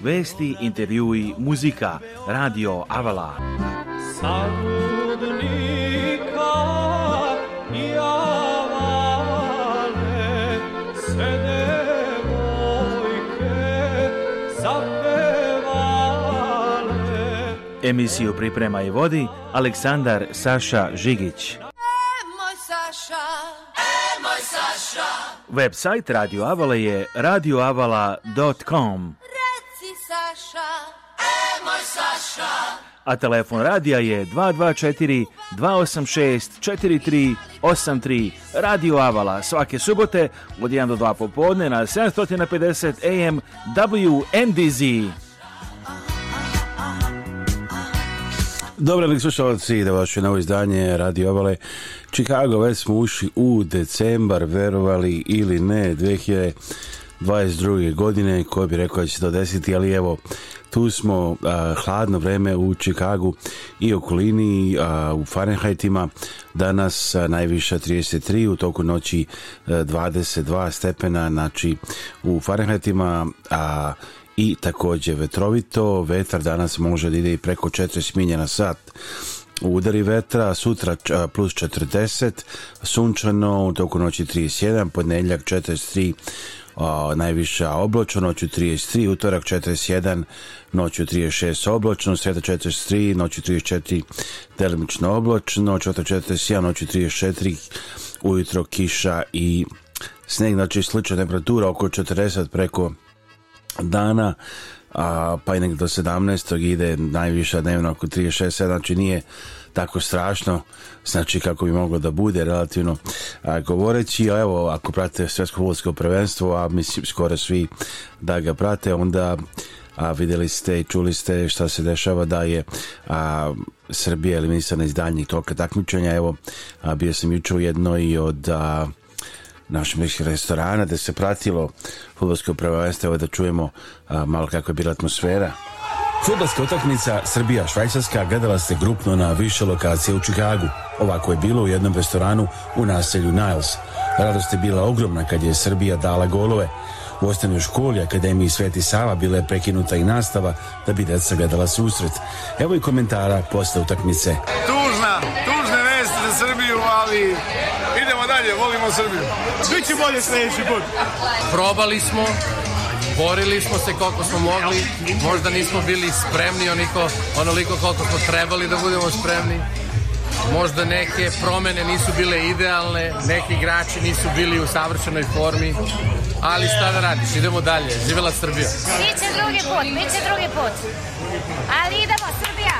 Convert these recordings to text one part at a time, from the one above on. Vesti, intervjui, muzika, radio Avala. i Emisiju priprema i vodi Aleksandar Saša Žigić. E, e, Website Radio Avala je radioavala.com. a telefon radija je 224 286 4383 Radio Avala svake subote od 1 do 2 popodne na 750 AM WNDZ. Dobro li slušalci, da vaše novo izdanje Radio Ovale Chicago, već smo ušli u decembar, verovali ili ne, 2022. godine, ko bi rekao da će se to desiti, ali evo, tu smo uh, hladno vreme u Čikagu i okolini uh, u Fahrenheitima danas uh, najviša 33 u toku noći 22 stepena znači u Fahrenheitima a i takođe vetrovito vetar danas može da ide i preko 40 milja na sat udari vetra, sutra plus 40, sunčano, u toku noći 31, ponedjeljak 43, o, najviša oblačno, noću 33, utorak 41, noću 36 oblačno, sreda 43, noću 34 delimično oblačno, četvrta 41, noću 34, ujutro kiša i sneg, znači slična temperatura oko 40 preko dana, a, pa i nek 17. ide najviša dnevno oko 36, znači nije tako strašno znači kako bi moglo da bude relativno a, govoreći a evo ako prate svetsko futbolsko prvenstvo a mislim skoro svi da ga prate onda a videli ste i čuli ste šta se dešava da je a, Srbija eliminisana iz daljnjih toka takmičenja evo a, bio sam juče u jednoj od a, naših restorana gde se pratilo futbolsko prvenstvo da čujemo a, malo kako je bila atmosfera Futbalska utakmica Srbija-Švajcarska gledala se grupno na više lokacija u Čikagu. Ovako je bilo u jednom restoranu u naselju Niles. Radost je bila ogromna kad je Srbija dala golove. U osnovnoj školi Akademiji Sveti Sava bila je prekinuta i nastava da bi deca gledala susret. Evo i komentara posle utakmice. Tužna, tužne vesti za Srbiju, ali idemo dalje, volimo Srbiju. Biće bolje sledeći put. Probali smo, borili smo se koliko smo mogli, možda nismo bili spremni oniko, onoliko koliko smo trebali da budemo spremni. Možda neke promene nisu bile idealne, neki igrači nisu bili u savršenoj formi, ali šta da radiš, idemo dalje, živela Srbija. Biće drugi put, biće drugi put, ali idemo Srbija!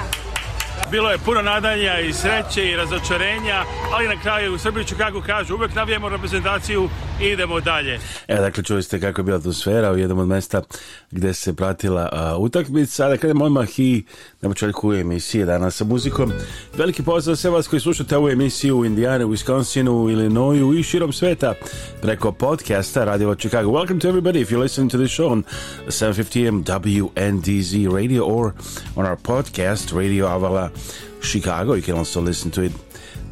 Bilo je puno nadanja i sreće i razočarenja, ali na kraju u Srbiji kako kažu uvek navijemo reprezentaciju idemo dalje. Evo dakle, čuli ste kako je bila atmosfera u jednom od mesta gde se pratila uh, utakmica. Da krenemo odmah i na početku emisije danas sa muzikom. Veliki pozdrav sve vas koji slušate ovu emisiju u Indijane, u Wisconsinu, u Illinoisu i širom sveta preko podcasta Radio Chicago. Welcome to everybody if you're listening to the show on 750M WNDZ Radio or on our podcast Radio Avala Chicago. You can also listen to it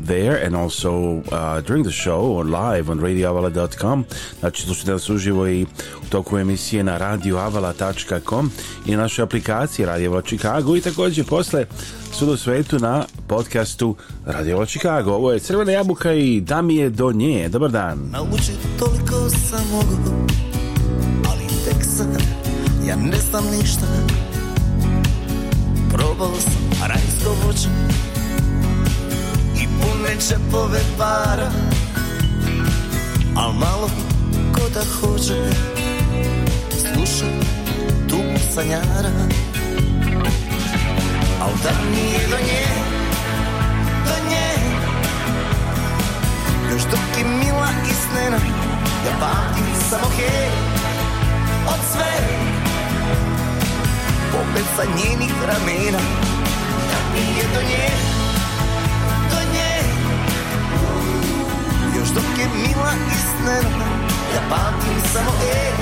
there and also uh, during the show live on radioavala.com znači tu su nas uživo i u toku emisije na radioavala.com i naše aplikacije Radio Avala Chicago i takođe posle su u svetu na podcastu Radio Avala Chicago ovo je Crvena jabuka i da mi je do nje dobar dan Nauči toliko sam mogu ali tek sam ja ne znam ništa probao sam rajsko voće pune čepove para Al malo ko da hođe Sluša tu sanjara Al da nije do nje Do nje Još dok je mila i Ja pamtim samo hej Od sve Popet njenih ramena Da nije do nje Još dok je mila i Ja pamtim samo E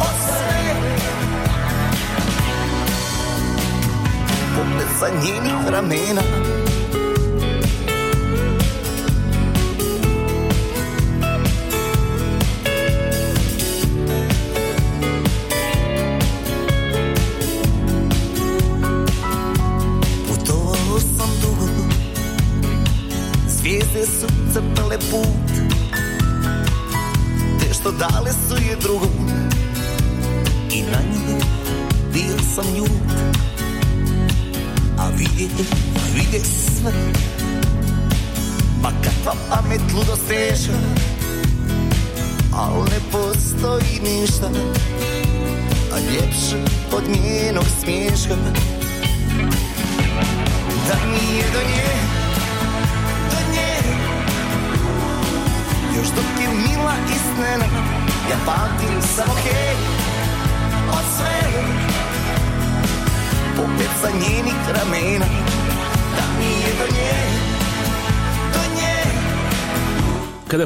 Osane Pogled sa njenih ramena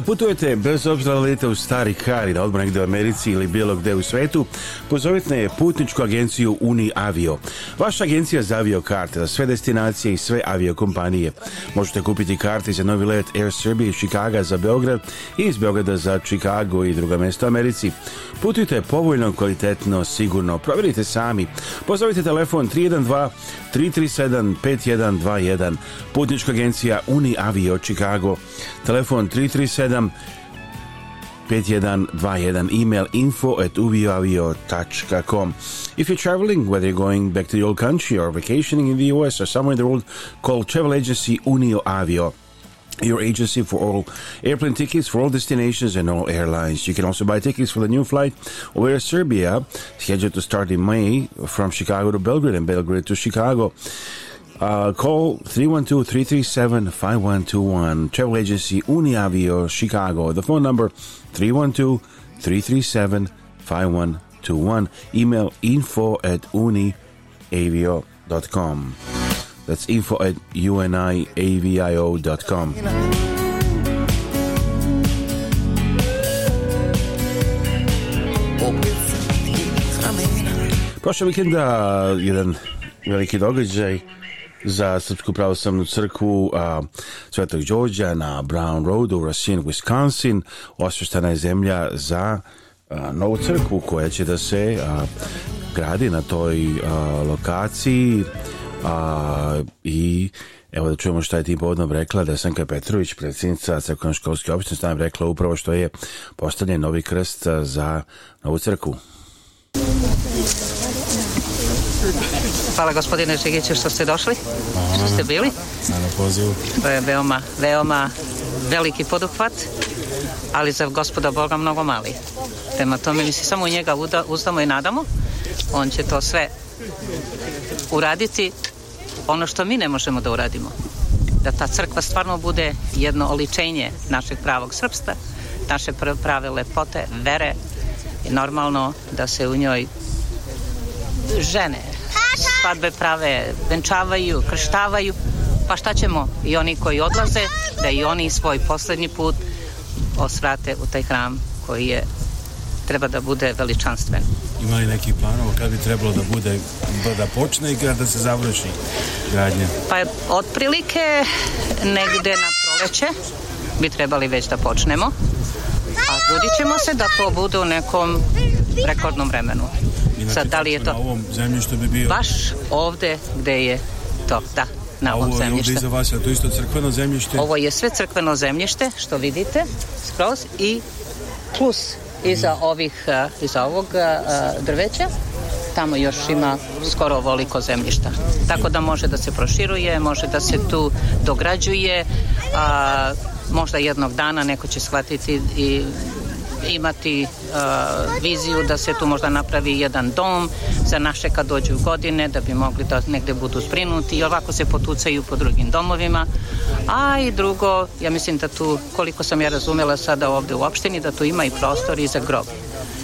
putujete, bez obzira da idete u stari kari, da odmah negde u Americi ili bilo gde u svetu, Pozovite je putničku agenciju Uni Avio. Vaša agencija za avio karte za sve destinacije i sve aviokompanije. Možete kupiti karte za novi let Air Serbia iz Chicago za Beograd i iz Beograda za Chicago i druga mesta u Americi. Putujte povoljno, kvalitetno, sigurno. Proverite sami. Pozovite telefon 312 337 5121. Putnička agencija Uni Avio Chicago. Telefon 337 5121 email info at uviavio.com. If you're traveling, whether you're going back to your old country or vacationing in the US or somewhere in the world, call travel agency Unio Avio your agency for all airplane tickets for all destinations and all airlines. You can also buy tickets for the new flight over Serbia, scheduled to start in May from Chicago to Belgrade and Belgrade to Chicago. Uh, call 312-337-5121, travel agency Uniavio, Chicago. The phone number 312-337-5121. Email info at uniavio.com. That's info at uniavio.com. You Proszę weekenda jeden Wielki Dogryz za Srpsku pravoslavnu crkvu a, Svetog Đorđa na Brown Road u Racine, Wisconsin. Osveštana je zemlja za a, novu crkvu koja će da se a, gradi na toj a, lokaciji a, i Evo da čujemo šta je tim povodom rekla da je Sanka Petrović, predsjednica Crkvenoškolske opštine, stanem rekla upravo što je postavljen novi krst za novu crkvu. Hvala gospodine Žigiću što ste došli, Hvala što ste bili. Na pozivu. To je veoma, veoma veliki poduhvat, ali za gospoda Boga mnogo mali. Prema tome mi se samo u njega uzdamo i nadamo. On će to sve uraditi ono što mi ne možemo da uradimo. Da ta crkva stvarno bude jedno oličenje našeg pravog srpstva, naše prave lepote, vere i normalno da se u njoj žene, svadbe prave, venčavaju, krštavaju, pa šta ćemo i oni koji odlaze, da i oni svoj poslednji put osvrate u taj hram koji je treba da bude veličanstven. Ima neki planova kada bi trebalo da bude, da počne i kada se završi gradnja? Pa otprilike negde na proleće bi trebali već da počnemo, a trudit ćemo se da to bude u nekom rekordnom vremenu. Inače, Sad, da li je to... Na ovom zemljištu bi bio... Baš ovde gde je to, da, na ovom zemljištu. Ovo je iza vas, to isto crkveno zemljište? Ovo je sve crkveno zemljište, što vidite, skroz, i plus iza mhm. ovih, e, iza ovog e, e, drveća, tamo još ima skoro ovoliko zemljišta. Tako da može da se proširuje, može da se tu dograđuje, a, možda jednog dana neko će shvatiti i imati uh, viziju da se tu možda napravi jedan dom za naše kad dođu godine da bi mogli da negde budu sprinuti i ovako se potucaju po drugim domovima a i drugo ja mislim da tu koliko sam ja razumela sada ovde u opštini da tu ima i prostori za grob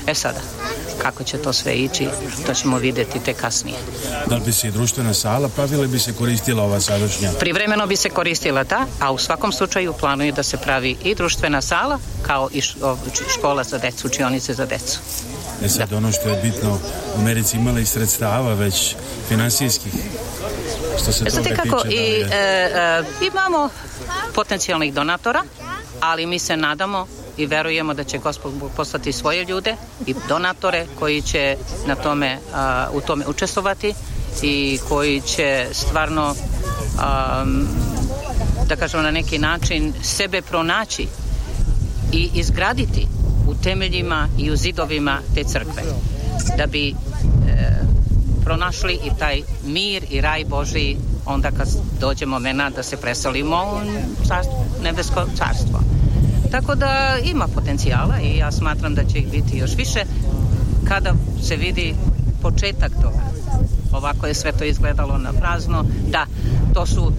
e sada Kako će to sve ići, to ćemo videti te kasnije. Da li bi se i društvena sala pravila bi se koristila ova sadašnja? Privremeno bi se koristila ta, a u svakom slučaju planuju da se pravi i društvena sala kao i škola za decu, učionice za decu. E sad da. ono što je bitno, u Americi imala i sredstava već finansijskih što se e, Znate kako, tiče, da i, da je... e, e, imamo potencijalnih donatora, ali mi se nadamo i verujemo da će Gospod poslati svoje ljude i donatore koji će na tome, a, u tome učestvovati i koji će stvarno a, da kažemo na neki način sebe pronaći i izgraditi u temeljima i u zidovima te crkve da bi e, pronašli i taj mir i raj Boži onda kad dođe momena da se preselimo u nebesko carstvo. Tako da ima potencijala i ja smatram da će ih biti još više kada se vidi početak toga. Ovako je sve to izgledalo na prazno. Da, to su uh,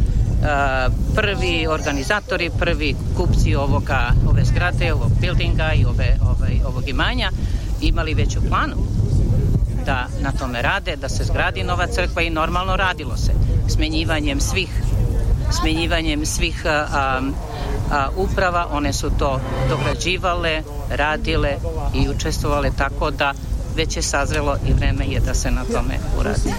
prvi organizatori, prvi kupci ovoga, ove zgrade, ovog buildinga i ove, ove, ovaj, ovog imanja imali već u planu da na tome rade, da se zgradi nova crkva i normalno radilo se. Smenjivanjem svih smenjivanjem svih a, a, uprava, one su to dograđivale, radile i učestvovale tako da već je sazrelo i vreme je da se na tome uradi.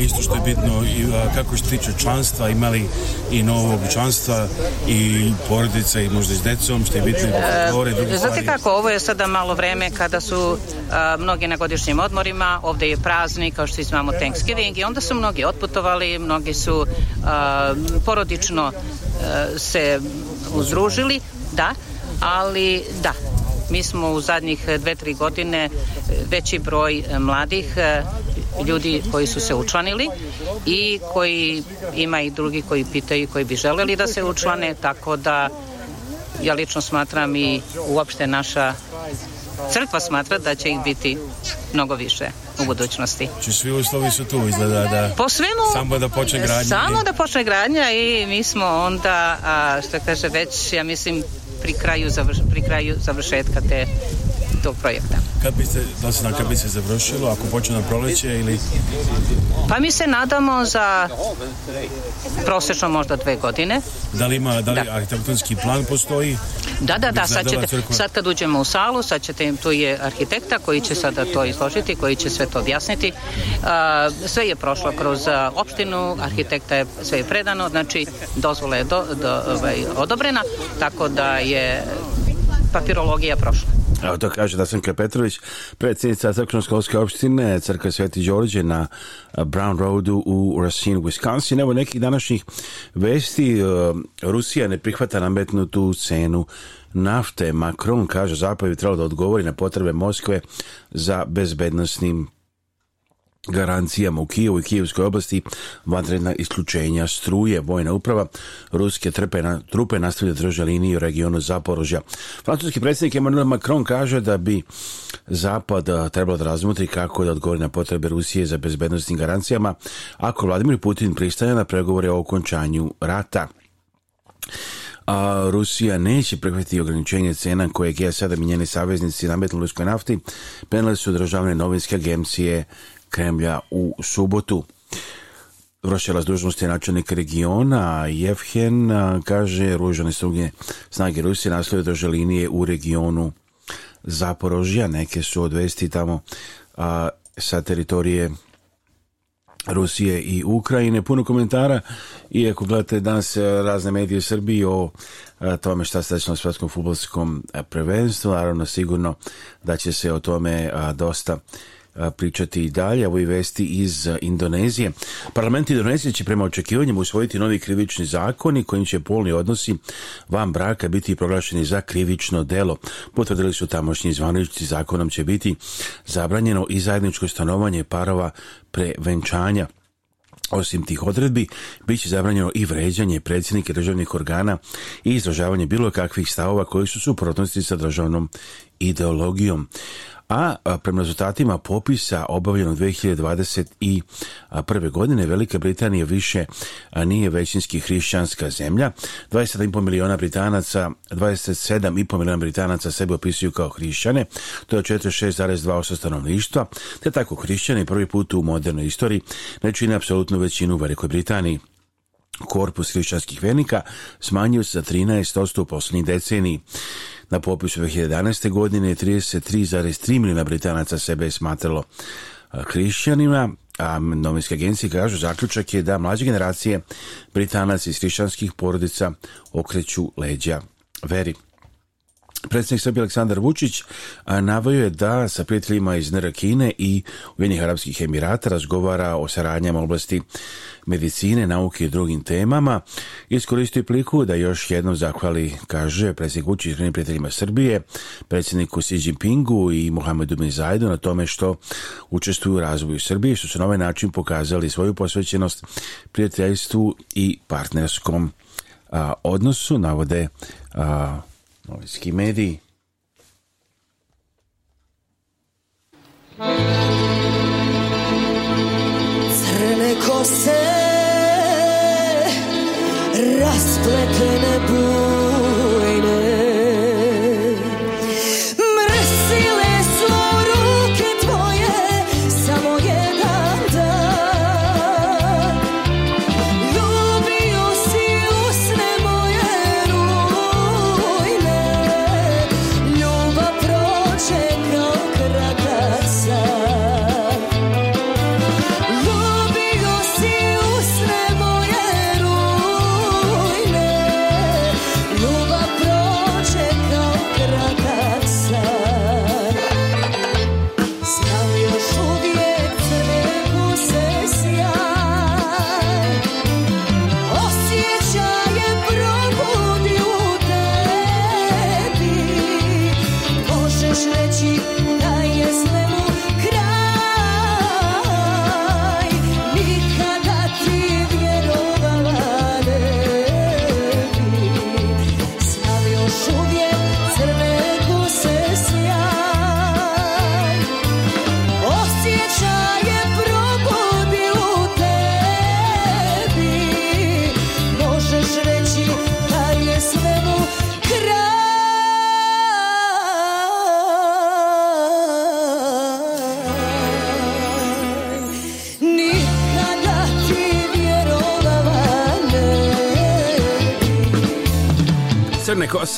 Isto što je bitno, i, kako se tiče članstva, imali i novog članstva i porodica i možda s decom, što je bitno e, govore druge Znate kako, ovo je sada malo vreme kada su a, mnogi na godišnjim odmorima, ovde je praznik, kao što imamo Thanksgiving i onda su mnogi otputovali, mnogi su a, porodično a, e, se uzružili, da, ali da, mi smo u zadnjih e, dve, tri godine e, veći broj e, mladih ljudi koji su se učlanili i koji ima i drugi koji pitaju koji bi želeli da se učlane, tako da ja lično smatram i uopšte naša crkva smatra da će ih biti mnogo više u budućnosti. Či znači, svi uslovi su tu izgleda da... Po svemu... Samo da počne gradnja. Samo i... da počne gradnja i mi smo onda, a, što kaže, već, ja mislim, pri kraju, završ, pri kraju završetka te tog projekta. Kad bi se, da se, kad bi se završilo, ako počne na proleće ili... Pa mi se nadamo za prosečno možda dve godine. Da li ima, da li da. arhitektonski plan postoji? Da, da, da, sad, ćete, crkva? sad kad uđemo u salu, sad ćete, tu je arhitekta koji će sada to izložiti, koji će sve to objasniti. Sve je prošlo kroz opštinu, arhitekta je sve je predano, znači dozvola je do, do, ovaj, odobrena, tako da je papirologija prošla. Evo to kaže da sam Petrović, predsjednica Crkvenoškolske opštine Crkve Sveti Đorđe na eh, Brown Roadu u Racine, Wisconsin. Evo nekih današnjih vesti, eh, Rusija ne prihvata nametnutu cenu nafte. Macron kaže, zapad bi trebalo da odgovori na potrebe Moskve za bezbednostnim garancijama u Kijevu i Kijevskoj oblasti vanredna isključenja struje. Vojna uprava ruske trpe na, trupe nastavlja drža liniju u regionu Zaporožja. Francuski predsjednik Emmanuel Macron kaže da bi Zapad trebalo da razmotri kako da odgovori na potrebe Rusije za bezbednostnim garancijama ako Vladimir Putin pristane na pregovore o okončanju rata a Rusija neće prihvatiti ograničenje cena koje G7 i njeni saveznici nametnuli ruskoj nafti, penali su održavne novinske agencije Kremlja u subotu. Vršilac dužnosti načelnik regiona Jevhen kaže ružane snage, snage Rusije nastavljaju drže linije u regionu Zaporožja. Neke su odvesti tamo a, sa teritorije Rusije i Ukrajine. Puno komentara i ako gledate danas razne medije u Srbiji o tome šta se na svetskom futbolskom prvenstvu, naravno sigurno da će se o tome dosta pričati i dalje. Ovo i vesti iz Indonezije. Parlament Indonezije će prema očekivanjem usvojiti novi krivični zakon i kojim će polni odnosi van braka biti proglašeni za krivično delo. Potvrdili su tamošnji zvaničci zakonom će biti zabranjeno i zajedničko stanovanje parova pre venčanja. Osim tih odredbi, bit će zabranjeno i vređanje predsjednike državnih organa i izražavanje bilo kakvih stavova koji su suprotnosti sa državnom ideologijom a prema rezultatima popisa obavljenog 2021. godine Velika Britanija više nije većinski hrišćanska zemlja. 27,5 miliona Britanaca, 27,5 miliona Britanaca sebe opisuju kao hrišćane, to je 46,2% stanovništva, te tako hrišćani prvi put u modernoj istoriji ne čine apsolutnu većinu u Velikoj Britaniji korpus hrišćanskih vernika smanjio se za 13% u posljednjih deceniji. Na popisu 2011. godine 33,3 milijuna Britanaca sebe je smatralo hrišćanima, a novinske agencije kažu zaključak je da mlađe generacije Britanaca iz hrišćanskih porodica okreću leđa veri. Predsednik Srbije Aleksandar Vučić naveo je da sa prijateljima iz NR Kine i Ujedinjenih Arabskih Emirata razgovara o saradnjama oblasti medicine, nauke i drugim temama. Iskoristio je pliku da još jednom zahvali, kaže predsednik Vučić svojim prijateljima Srbije, predsedniku Xi Jinpingu i Mohamedu Bin Zajdu na tome što učestvuju u razvoju Srbije, što su na ovaj način pokazali svoju posvećenost prijateljstvu i partnerskom a, odnosu, navode a, novinski mediji. Crne kose raspletene budi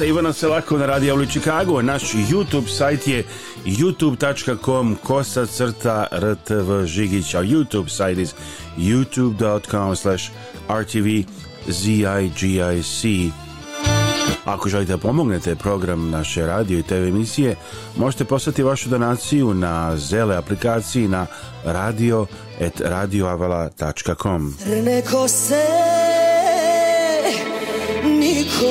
sa Ivana Selako na Radio u Chicago. Naš YouTube sajt je youtube.com kosa crta rtv žigić, a YouTube sajt je youtube.com slash rtv zigic. Ako želite da pomognete program naše radio i TV emisije, možete poslati vašu donaciju na zele aplikaciji na radio.radioavala.com Crne kose niko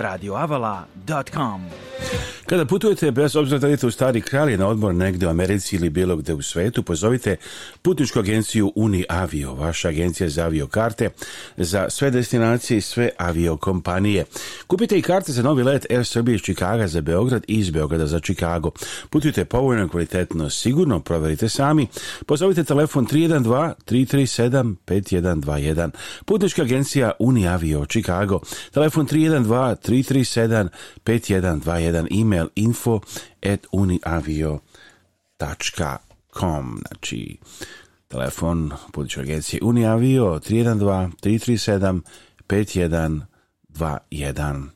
radioavala.com Kada putujete, bez obzira da idete u Stari Kralj na odmor negde u Americi ili bilo gde u svetu, pozovite putničku agenciju Uni Avio, vaša agencija za aviokarte za sve destinacije i sve aviokompanije. Kupite i karte za novi let Air Serbia iz Čikaga za Beograd i iz Beograda za Čikago. Putujte povoljno, kvalitetno, sigurno, proverite sami. Pozovite telefon 312-337-5121. Putnička agencija Uni Avio, Čikago, telefon 312 337 5121 email info at uniavio.com znači telefon buduće agencije Uniavio 312 337 5121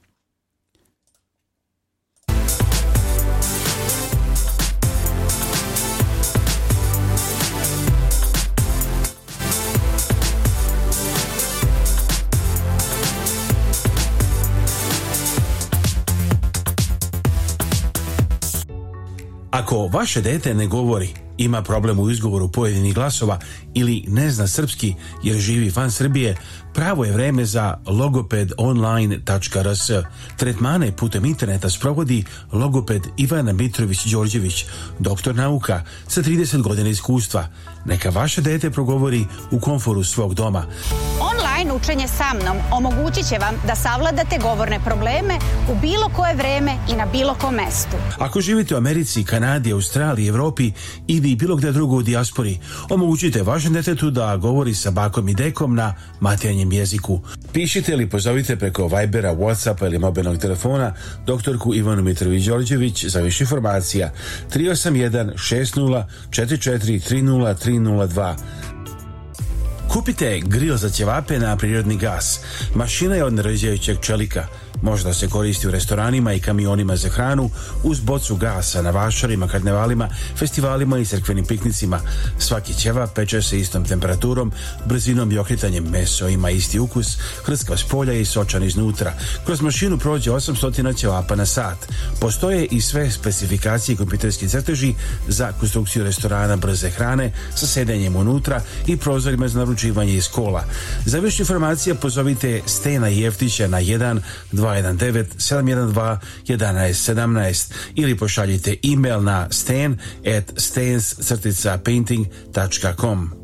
Ako vaše dete ne govori, ima problem u izgovoru pojedinih glasova ili ne zna srpski jer živi van Srbije, pravo je vreme za logopedonline.rs. Tretmane putem interneta sprovodi logoped Ivana Mitrović Đorđević, doktor nauka sa 30 godina iskustva, Neka vaše dete progovori u komforu svog doma. Online učenje sa mnom omogućit će vam da savladate govorne probleme u bilo koje vreme i na bilo kom mestu. Ako živite u Americi, Kanadi, Australiji, Evropi ili bilo gde drugo u dijaspori, omogućite vašem detetu da govori sa bakom i dekom na matijanjem jeziku. Pišite ili pozovite preko Vibera, Whatsappa ili mobilnog telefona doktorku Ivanu Mitrović-Đorđević za više informacija 381 60 44 30 30 02. Kupite grio za ćevape na prirodni gas. Mašina je od narađajućeg čelika – Možda se koristi u restoranima i kamionima za hranu uz bocu gasa na vašarima, karnevalima, festivalima i crkvenim piknicima. Svaki ćeva peče se istom temperaturom, brzinom i okretanjem meso ima isti ukus, hrskav s polja i sočan iznutra. Kroz mašinu prođe 800 ćevapa na sat. Postoje i sve specifikacije i kompjuterski crteži za konstrukciju restorana brze hrane sa sedenjem unutra i prozorima za naručivanje iz kola. Za više informacija pozovite Stena Jeftića na 1 219 712 11 17 ili pošaljite e-mail na stan at stans-painting.com.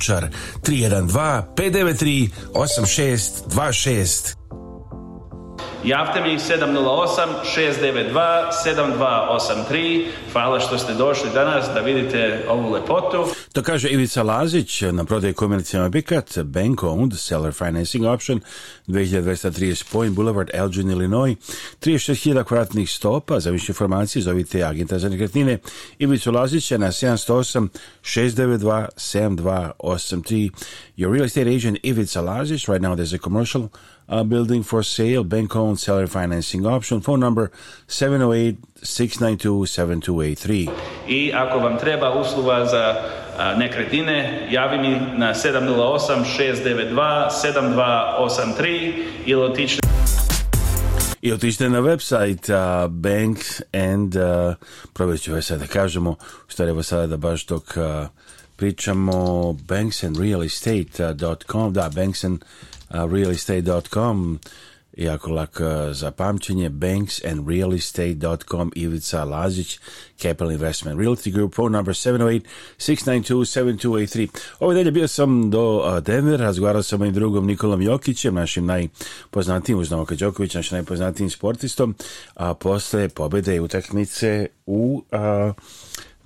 Lončar 312 593 8626 Javte mi 708-692-7283. Hvala što ste došli danas da vidite ovu lepotu. To kaže Ivica Lazić na prodaju komercijalnih objekat Bank Owned Seller Financing Option 2230 Point Boulevard Elgin, Illinois 36.000 kvadratnih stopa. Za više informacije zovite agenta za nekretnine Ivicu Lazića na 708 692 7283. Your real estate agent Ivica Lazić. Right now there's a commercial a building for sale, bank owned seller financing option. Phone number 708 692 7283. I ako vam treba usluga za a, nekretnine, javi mi na 708 692 7283 ili otičite i otište na website uh, Banks and uh, probit ću sad da kažemo što je sada da baš dok uh, pričamo banksandrealestate.com da banksandrealestate.com Uh, realestate.com jako lak uh, za pamćenje, banks and realestate.com Ivica Lazić, Capital Investment Realty Group, phone number 708-692-7283. Ove delje bio sam do uh, Denver, razgovarao sam i drugom Nikolom Jokićem, našim najpoznatijim, uz Novaka Đoković, našim najpoznatijim sportistom, a posle pobede i utakmice u... A,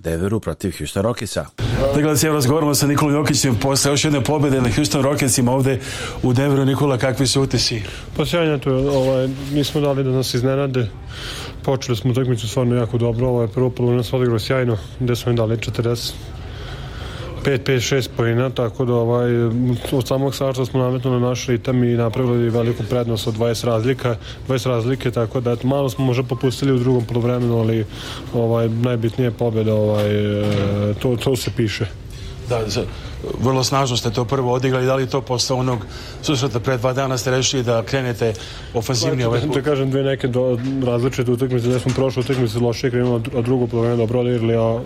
Deveru protiv Houston Rocketsa. Dakle, da se razgovaramo sa Nikolom Jokićem posle još jedne pobede na Houston Rocketsima ovde u Deveru. Nikola, kakvi su utisi? Pa sjajno tu, ovaj, nismo dali da nas iznenade. Počeli smo utakmicu stvarno jako dobro, ovo je prvo polo nas odigrao sjajno, gde smo im dali 40 5, 5, 6 pojena, tako da ovaj, od samog starta smo nametnuli naš ritam i napravili veliku prednost od 20 razlika, 20 razlike, tako da eto, malo smo možda popustili u drugom polovremenu, ali ovaj, najbitnije je ovaj, e, to, to se piše da, vrlo snažno ste to prvo odigrali, da li to posle onog susreta pre dva dana ste rešili da krenete ofenzivnije ovaj put? Da kažem dve neke do, različite utakmice, da smo prošle utakmice loše krenuli, a drugu polovinu dobro odigrali, a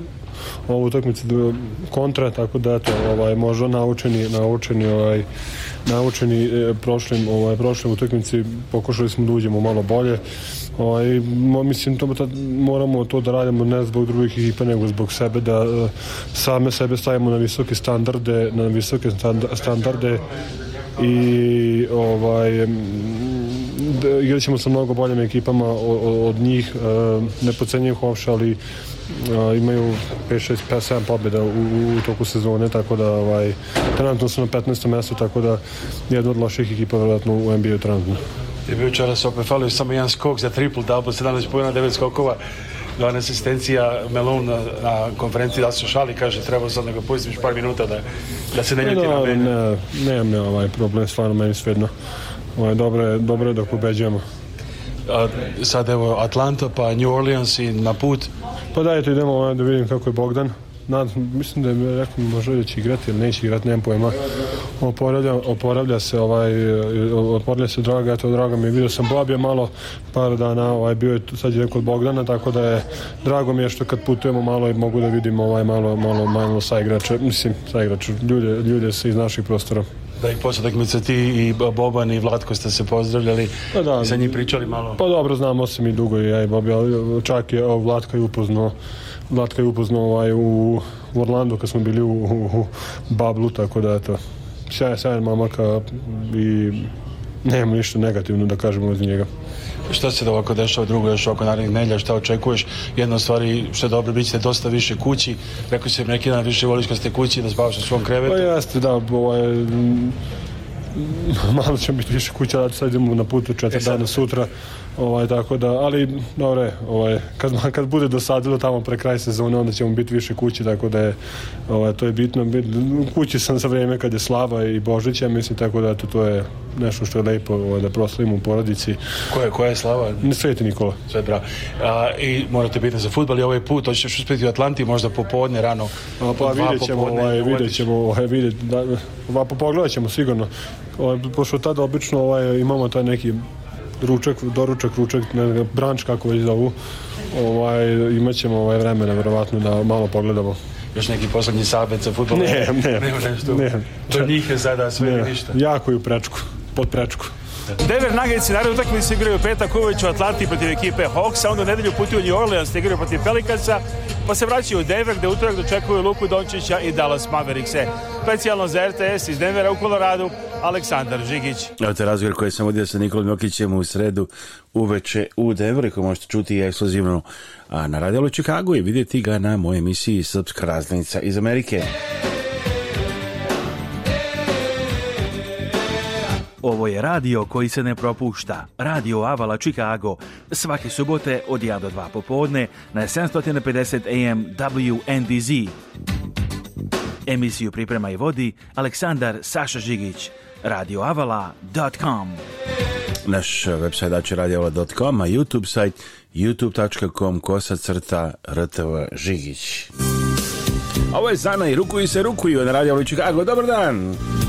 ovu utakmicu kontra, tako da to ovaj, možda naučeni, naučeni ovaj, naučeni e, prošlim, ovaj, prošlim utakmici pokušali smo da uđemo malo bolje ovaj, mislim to, da moramo to da radimo ne zbog drugih ekipa nego zbog sebe da e, same sebe stavimo na visoke standarde na visoke standarde i ovaj igrat ćemo sa mnogo boljim ekipama od, od njih e, ne pocenjujem uopšte, ali imaju 5-6, 5, 7 pobjeda u, u, toku sezone, tako da ovaj, trenutno su na 15. mjestu, tako da jedna od loših ekipa vjerojatno u NBA-u trenutno. I bi učeras opet falio samo jedan skok za triple double, 17 pojena, 9 skokova. 12 asistencija Melon na, na konferenciji da se šali, kaže treba sad da ga pustim par minuta da, da se ne e, ljuti no, na meni. Ne, nemam ne ovaj problem, stvarno meni svedno. Ovaj, dobro, je, dobro je dok ubeđujemo a, sad evo Atlanta pa New Orleans i na put. Pa dajte idemo da vidim kako je Bogdan. Nad, mislim da je rekao možda da će igrati ili neće igrati, nemam pojma. Oporavlja, oporavlja se ovaj oporavlja se Draga, eto drago mi je vidio sam Bobija malo par dana, ovaj bio je sad je kod Bogdana, tako da je drago mi je što kad putujemo malo i mogu da vidim ovaj malo malo malo sa igrače, mislim sa igrače, ljude, ljude se iz naših prostora da ih posle takmice ti i Boban i Vlatko ste se pozdravljali pa da, i sa njim pričali malo. Pa dobro, znamo se mi dugo ja i Bobi, ali čak je Vlatko je upoznao Vlatko je upoznao ovaj, u, u Orlandu kad smo bili u, u, u Bablu, tako da eto, sjajan, sjajan mamaka i nemam ništa negativno da kažemo od njega. Šta se da ovako dešava, drugo još oko narednih nedelja, šta očekuješ? Jedna stvari, što je dobro, bit ćete dosta više kući. Rekao si neki dan više voliš kad ste kući da spavaš u svom krevetu. Pa jeste, da, ovaj, malo ćemo biti više kuća, sad idemo na putu četiri e, dana sutra. Ovaj, tako da, ali dobre, ovaj, kad, kad bude dosadilo tamo pre kraja sezone, onda ćemo biti više kući, tako da je, ovaj, to je bitno. U kući sam za vreme kad je Slava i Božić, ja mislim, tako da to, to je nešto što je lepo ovaj, da proslavimo u porodici. Koja je, koja je Slava? Sveti Nikola. Sve bravo. A, I morate biti za futbal i ovaj put, hoćeš uspjeti u Atlanti, možda popodne, rano? A, pa vidjet ćemo, ovaj, vidjet ćemo, ovaj, vidjet, da, pa pogledat ćemo sigurno. Ovaj, pošto tada obično ovaj, imamo taj neki ručak, doručak, ručak, ne, branč kako već zovu, ovaj, imat ćemo ovaj vremena verovatno da malo pogledamo. Još neki poslednji savjet za futbol? Ne, ne. Nema nešto. Ne. Do njih je sada sve ne. ništa. Jako je u prečku, pod prečku. Denver Nuggets i narednu se igraju petak uveče u Atlanti protiv ekipe Hawks, a onda u nedelju putuju u New Orleans da igraju protiv Pelikansa, pa se vraćaju u Denver gde utorak dočekuju Luku Dončića i Dallas Mavericks. -e. Specijalno za RTS iz Denvera u Koloradu, Aleksandar Žigić. Evo te razgovor koji sam vodio sa Nikolom Jokićem u sredu uveče u Denveru koji možete čuti ekskluzivno na radijelu Chicago i vidjeti ga na moje emisiji Srpska razlinica iz Amerike. Ovo je radio koji se ne propušta. Radio Avala Chicago. Svake subote od 1 do 2 popodne na 750 AM WNDZ. Emisiju priprema i vodi Aleksandar Saša Žigić. radioavala.com Naš sajt website radioavala.com, a YouTube sajt youtube.com kosa crta rtv Žigić. Ovo je Zana i rukuju se rukuju na Radio Avala Chicago. Dobar dan! Dobar dan!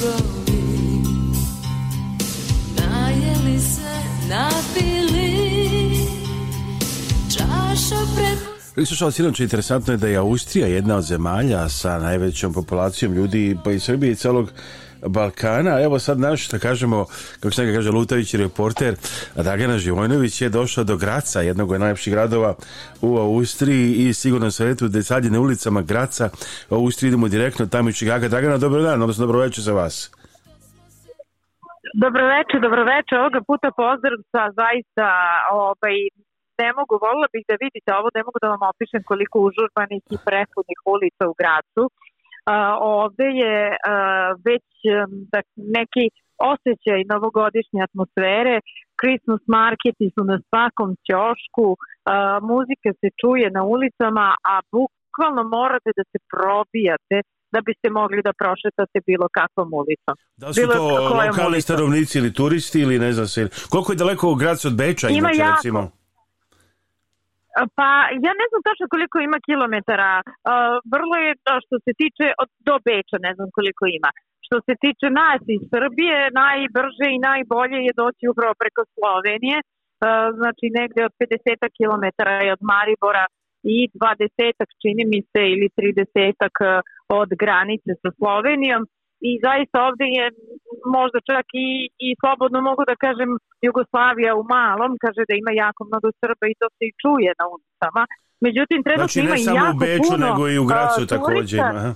drugovi Najeli se, napili Čaša prepustila Vi slušali sinoć, interesantno je da je Austrija jedna od zemalja sa najvećom populacijom ljudi, pa i Srbije i celog Balkana. Evo sad naš, što kažemo, kako se kaže Lutavić reporter Dragana Živojnović je došla do Graca, jednog od najlepših gradova u Austriji i sigurno se etu da sad je na ulicama Graca u Austriji idemo direktno tamo iz Čikaga. Dragana, dobro dan, odnosno dobro večer za vas. Dobro večer, dobro večer. Ovoga puta pozdrav sa zaista ovaj, ne mogu, volila bih da vidite ovo, ne mogu da vam opišem koliko užurbanih i prehodnih ulica u Gracu ovde je već um, tak, neki osjećaj novogodišnje atmosfere, Christmas marketi su na svakom ćošku, muzika se čuje na ulicama, a bukvalno morate da se probijate da biste mogli da prošetate bilo kakvom ulicom. Da su bilo to lokalni ulicom. stanovnici ili turisti ili ne znam se, koliko je daleko grad od Beča? Ima recimo? Pa, ja ne znam tačno koliko ima kilometara. Vrlo je to što se tiče od, do Beča, ne znam koliko ima. Što se tiče nas iz Srbije, najbrže i najbolje je doći upravo preko Slovenije. Znači, negde od 50 kilometara je od Maribora i 20 čini mi se ili 30 od granice sa Slovenijom i zaista ovde je možda čak i, i slobodno mogu da kažem Jugoslavija u malom, kaže da ima jako mnogo Srba i to se i čuje na ulicama. Međutim, trenutno znači, ima i jako puno... Znači ne samo u Beču, puno, nego i u Gracu uh, takođe ima.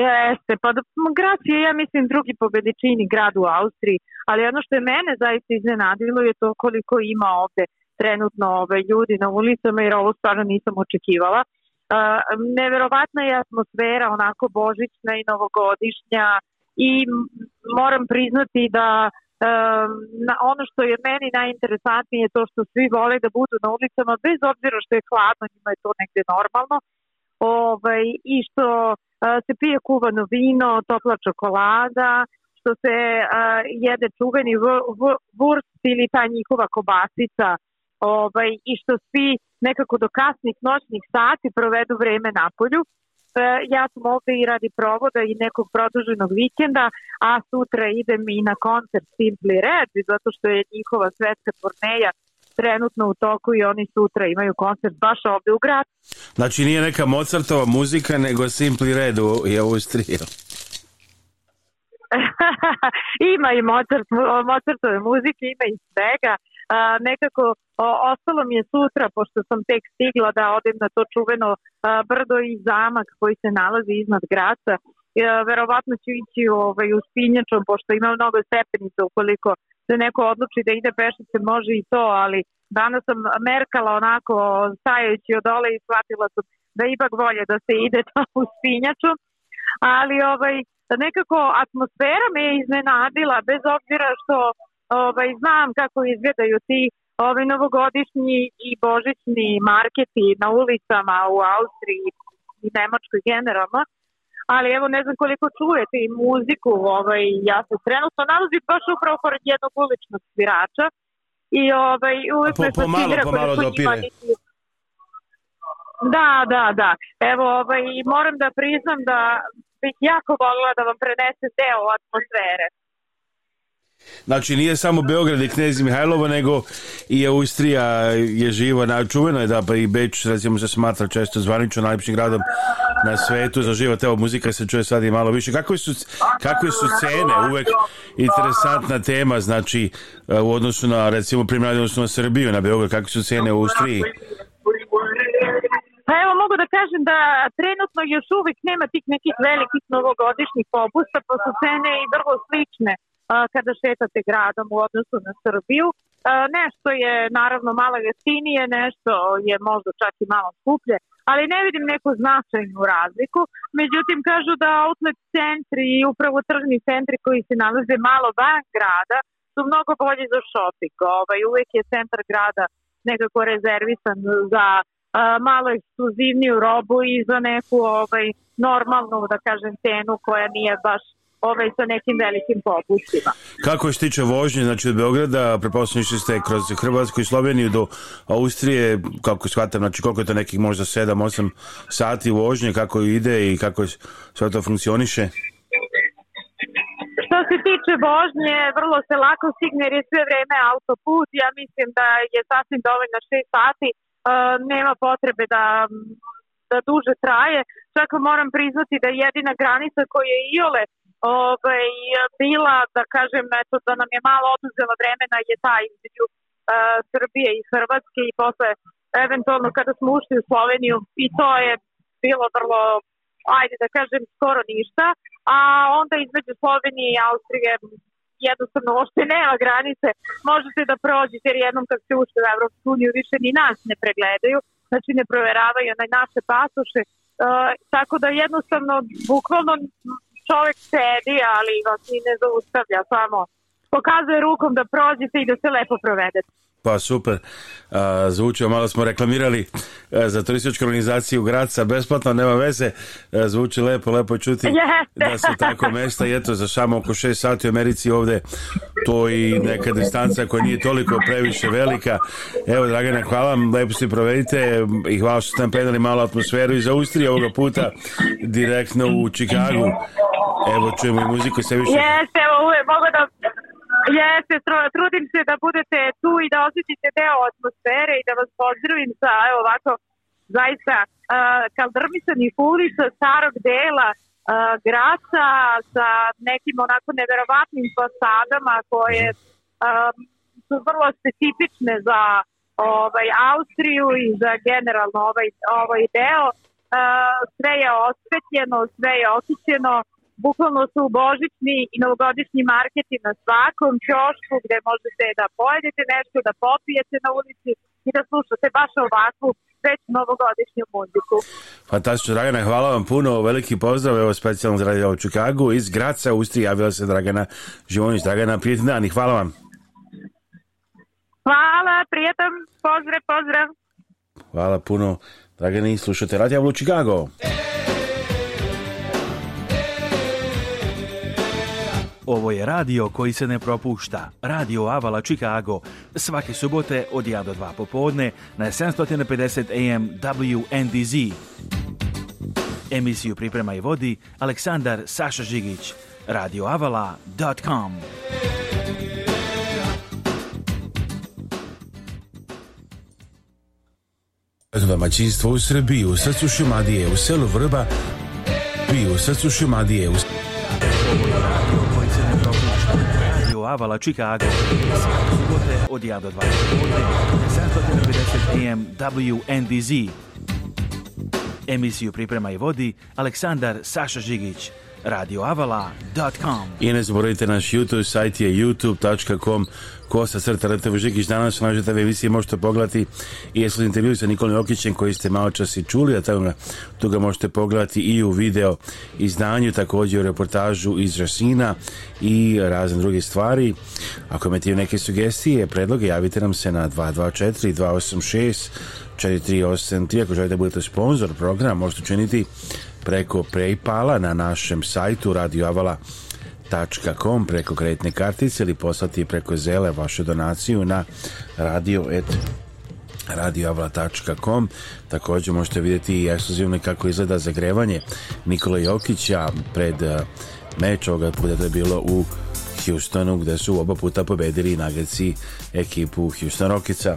Jeste, pa da- Grac je, ja mislim, drugi po veličini grad u Austriji, ali ono što je mene zaista iznenadilo je to koliko ima ovde trenutno ove, ljudi na ulicama, jer ovo stvarno nisam očekivala neverovatna je atmosfera onako božićna i novogodišnja i moram priznati da e, na ono što je meni najinteresantnije je to što svi vole da budu na ulicama bez obzira što je hladno, njima je to negde normalno ovaj, i što e, se pije kuvano vino, topla čokolada, što se e, jede čuveni vurst ili ta njihova kobasica ovaj, i što svi nekako do kasnih noćnih sati provedu vreme na polju. E, ja sam ovde i radi provoda i nekog produženog vikenda, a sutra idem i na koncert Simply Red, zato što je njihova svetska turneja trenutno u toku i oni sutra imaju koncert baš ovde u gradu. Znači nije neka Mozartova muzika, nego Simply Red u, je Austrija. ima i Mozart, Mozartove muzike, ima i svega a, nekako o, ostalo mi je sutra, pošto sam tek stigla da odem na to čuveno a, brdo i zamak koji se nalazi iznad graca, e, verovatno ću ići ovaj, u spinjačom, pošto ima mnogo stepenica ukoliko se neko odluči da ide pešice, može i to, ali danas sam merkala onako stajajući od dole i shvatila sam da ipak volje da se ide tamo u spinjaču, ali ovaj, nekako atmosfera me je iznenadila, bez obzira što ovaj, znam kako izgledaju ti ovaj, novogodišnji i božićni marketi na ulicama u Austriji i Nemačkoj generalno, ali evo ne znam koliko čujete i muziku, ovaj, ja se trenutno nalazim baš upravo pored jednog uličnog svirača i ovaj, uvek po, me pomalo, pomalo dopire. Da, da, da. Evo, ovaj, moram da priznam da bih jako volila da vam prenesem deo atmosfere. Znači nije samo Beograd i Knez Mihajlova nego i Austrija je živa, čuveno je da pa i Beč recimo se smatra često zvanično najljepšim gradom na svetu za život. Evo muzika se čuje sad i malo više. Kakve su, kakve su cene? Uvek interesantna tema znači e, u odnosu na recimo primjer odnosno na Srbiju, na Beograd. Kakve su cene u Austriji? Pa evo mogu da kažem da trenutno još uvek nema tih nekih velikih novogodišnjih popusta, pa su cene i vrlo slične kada šetate gradom u odnosu na Srbiju. Nešto je naravno malo jeftinije, nešto je možda čak i malo skuplje, ali ne vidim neku značajnu razliku. Međutim, kažu da outlet centri i upravo tržni centri koji se nalaze malo van grada su mnogo bolji za shopping. Ovaj, uvek je centar grada nekako rezervisan za a, malo ekskluzivniju robu i za neku ovaj, normalnu, da kažem, cenu koja nije baš ovaj, sa nekim velikim popustima. Kako je tiče vožnje, znači od Beograda, preposlednji ste kroz Hrvatsku i Sloveniju do Austrije, kako shvatam, znači koliko je to nekih možda 7-8 sati vožnje, kako ide i kako sve to funkcioniše? Što se tiče vožnje, vrlo se lako stigne jer je sve vreme autoput, ja mislim da je sasvim dovoljno 6 sati, e, nema potrebe da da duže traje, čak moram priznati da jedina granica koja je iole ovaj, bila, da kažem, eto, da nam je malo oduzela vremena je ta između uh, Srbije i Hrvatske i posle eventualno kada smo ušli u Sloveniju i to je bilo vrlo ajde da kažem skoro ništa a onda između Slovenije i Austrije jednostavno uopšte nema granice možete da prođete jer jednom kad ste ušli u Evropsku uniju više ni nas ne pregledaju znači ne proveravaju na naše pasoše e, tako da jednostavno bukvalno čovek sedi, ali vas i ne zaustavlja, samo pokazuje rukom da prođete i da se lepo provedete. Pa super, a, zvučio, malo smo reklamirali e, za turističku organizaciju Graca, besplatno, nema veze, e, zvuči lepo, lepo čuti Jeste. da su tako mesta i eto, za samo oko 6 sati u Americi ovde, to i neka distanca koja nije toliko previše velika. Evo, Dragana, hvala, lepo se provedite i hvala što ste nam predali malo atmosferu iz Austrije ovoga puta, direktno u Čikagu. Evo čujemo i muziku i sve više. Jeste, evo uvek mogu da Jeste, trudim se da budete tu i da osjetite deo atmosfere i da vas pozdravim sa evo ovako zaista uh, kaldrmisanih ulica starog dela uh, Graca sa nekim onako neverovatnim fasadama koje um, su vrlo specifične za ovaj Austriju i za generalno ovaj ovaj deo uh, sve je osvetljeno, sve je osjećeno Bukvalno su božićni i novogodišnji marketi na svakom čošku gde možete da pojedete nešto, da popijete na ulici i da slušate baš ovakvu već novogodišnju muziku. Fantastično, Dragana, hvala vam puno, veliki pozdrav, evo specijalno za Radio Čikagu iz Graca, Austrija, javila se Dragana Živonić, Dragana, prijetan dan i hvala vam. Hvala, prijetan, pozdrav, pozdrav. Hvala puno, Dragani, slušate Radio Čikago. Čikago. Ovo je radio koji se ne propušta. Radio Avala Chicago. Svake subote od 1 do 2 popodne na 750 AM WNDZ. Emisiju priprema i vodi Aleksandar Saša Žigić. radioavala.com Domaćinstvo u Srbiji, u srcu Šumadije, u selu Vrba, i u srcu Šumadije, u predavala Chicago. Subote od Jada 20. 790 AM WNBZ. Emisiju priprema i vodi Aleksandar Saša Žigić. radioavala.com I ne zaboravite naš YouTube sajt je youtube.com kosa crta Rtv Žikić danas na našoj TV možete pogledati i jesli intervju sa Nikolom Okićem koji ste malo čas i čuli a tamo tu ga možete pogledati i u video izdanju također u reportažu iz Rasina i razne druge stvari ako imate neke sugestije predloge javite nam se na 224 286 4383 ako želite da budete sponsor programa možete učiniti preko Paypala na našem sajtu radioavala.com preko kreditne kartice ili poslati preko Zele vašu donaciju na radio radioavala.com Takođe možete vidjeti i ekskluzivno kako izgleda zagrevanje Nikola Jokića pred eh, meč ovoga puta to je bilo u Houstonu gde su oba puta pobedili nagreci ekipu Houston Rokica.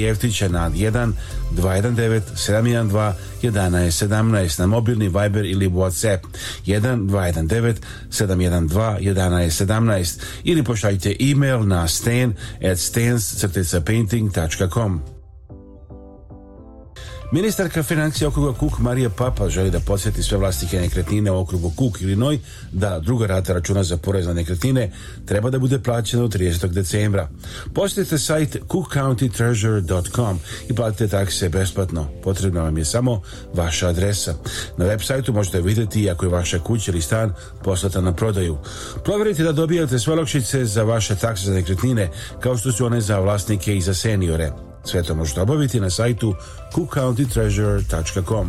Jeftića na 1 219 712 1117 na mobilni Viber ili WhatsApp 1 219 712 1117 ili pošaljite email na stan at stans-painting.com Ministarka financija okruga Kuk Marija Papa želi da podsjeti sve vlastike nekretnine u okrugu Kuk ili Noj da druga rata računa za porez na nekretnine treba da bude plaćena od 30. decembra. Posjetite sajt cookcountytreasure.com i platite takse besplatno. Potrebna vam je samo vaša adresa. Na web sajtu možete vidjeti ako je vaša kuća ili stan poslata na prodaju. Proverite da dobijate sve olakšice za vaše takse za nekretnine kao što su one za vlasnike i za seniore. Sve to možete obaviti na sajtu cookcountytreasure.com.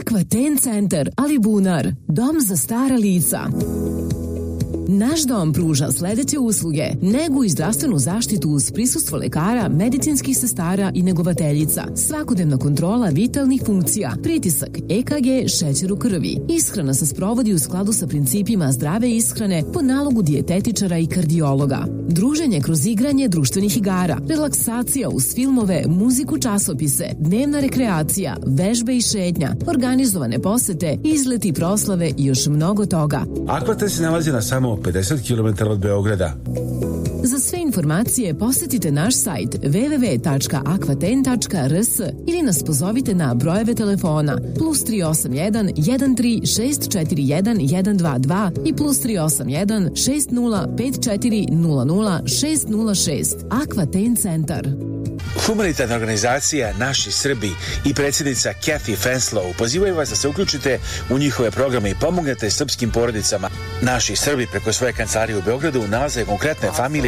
Aqua Ten Center, Alibunar, dom za stara lica. Naš dom pruža sledeće usluge. Negu i zdravstvenu zaštitu uz prisustvo lekara, medicinskih sestara i negovateljica. Svakodnevna kontrola vitalnih funkcija, pritisak, EKG, šećer u krvi. Ishrana se sprovodi u skladu sa principima zdrave ishrane po nalogu dijetetičara i kardiologa. Druženje kroz igranje društvenih igara, relaksacija uz filmove, muziku, časopise, dnevna rekreacija, vežbe i šetnja, organizovane posete, izleti, proslave i još mnogo toga. Aklate se nalazi na samo 50 km od Beograda. Za sve informacije posetite naš sajt www.aquaten.rs ili nas pozovite na brojeve telefona plus 381 13 641 122 i plus 381 60 54 00 606 Aquaten centar. Humanitarna organizacija Naši Srbi i predsjednica Kathy Fenslow pozivaju vas da se uključite u njihove programe i pomognete srpskim porodicama. Naši Srbi preko svoje kancelarije u Beogradu nalaze konkretne familije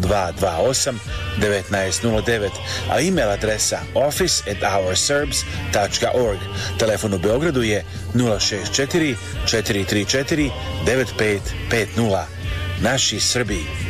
228 1909, a email adresa office at ourserbs.org. Telefon u Beogradu je 064 434 9550. Naši Srbi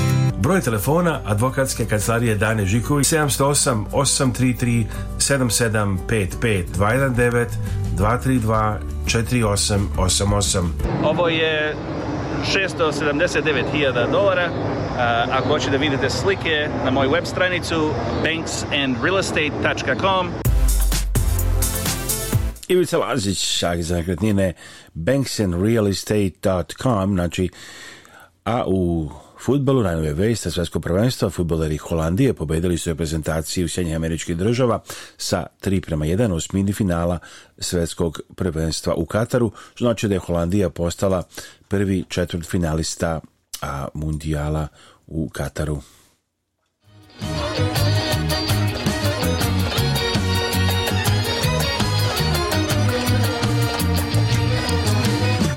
Broj telefona advokatske kancelarije Dane Žiković 708 833 7755 219 232 4888. Ovo je 679.000 dolara. Ako hoćete da vidite slike na moju web stranicu banksandrealestate.com Ivica Lazić, šak za nekretnine, banksandrealestate.com, znači, a u futbalu. Najnovije vejste svetsko prvenstva futbaleri Holandije pobedili su reprezentaciju Sjedinjenih američkih država sa 3 prema 1 u smini finala svetskog prvenstva u Kataru, što znači da je Holandija postala prvi četvrt finalista a, mundijala u Kataru.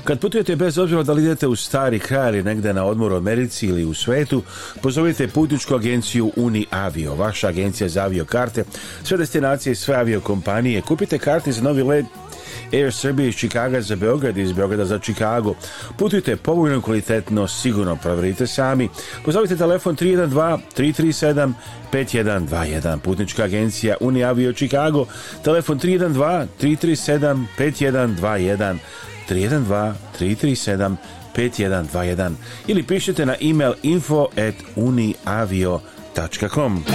Kad putujete bez obzira da li idete u stari kraj ili negde na odmor u Americi ili u svetu, pozovite putničku agenciju Uni Avio, vaša agencija za avio karte, sve destinacije, sve avio kompanije. Kupite karte za novi let Air Srbije iz Čikaga za Beograd iz Beograda za Čikago. Putujte povoljno, kvalitetno, sigurno proverite sami. Pozovite telefon 312 337 5121. Putnička agencija Uni Avio Čikago. Telefon 312 337 5121. 312 337 5121 ili pišite na email info at uniavio.com.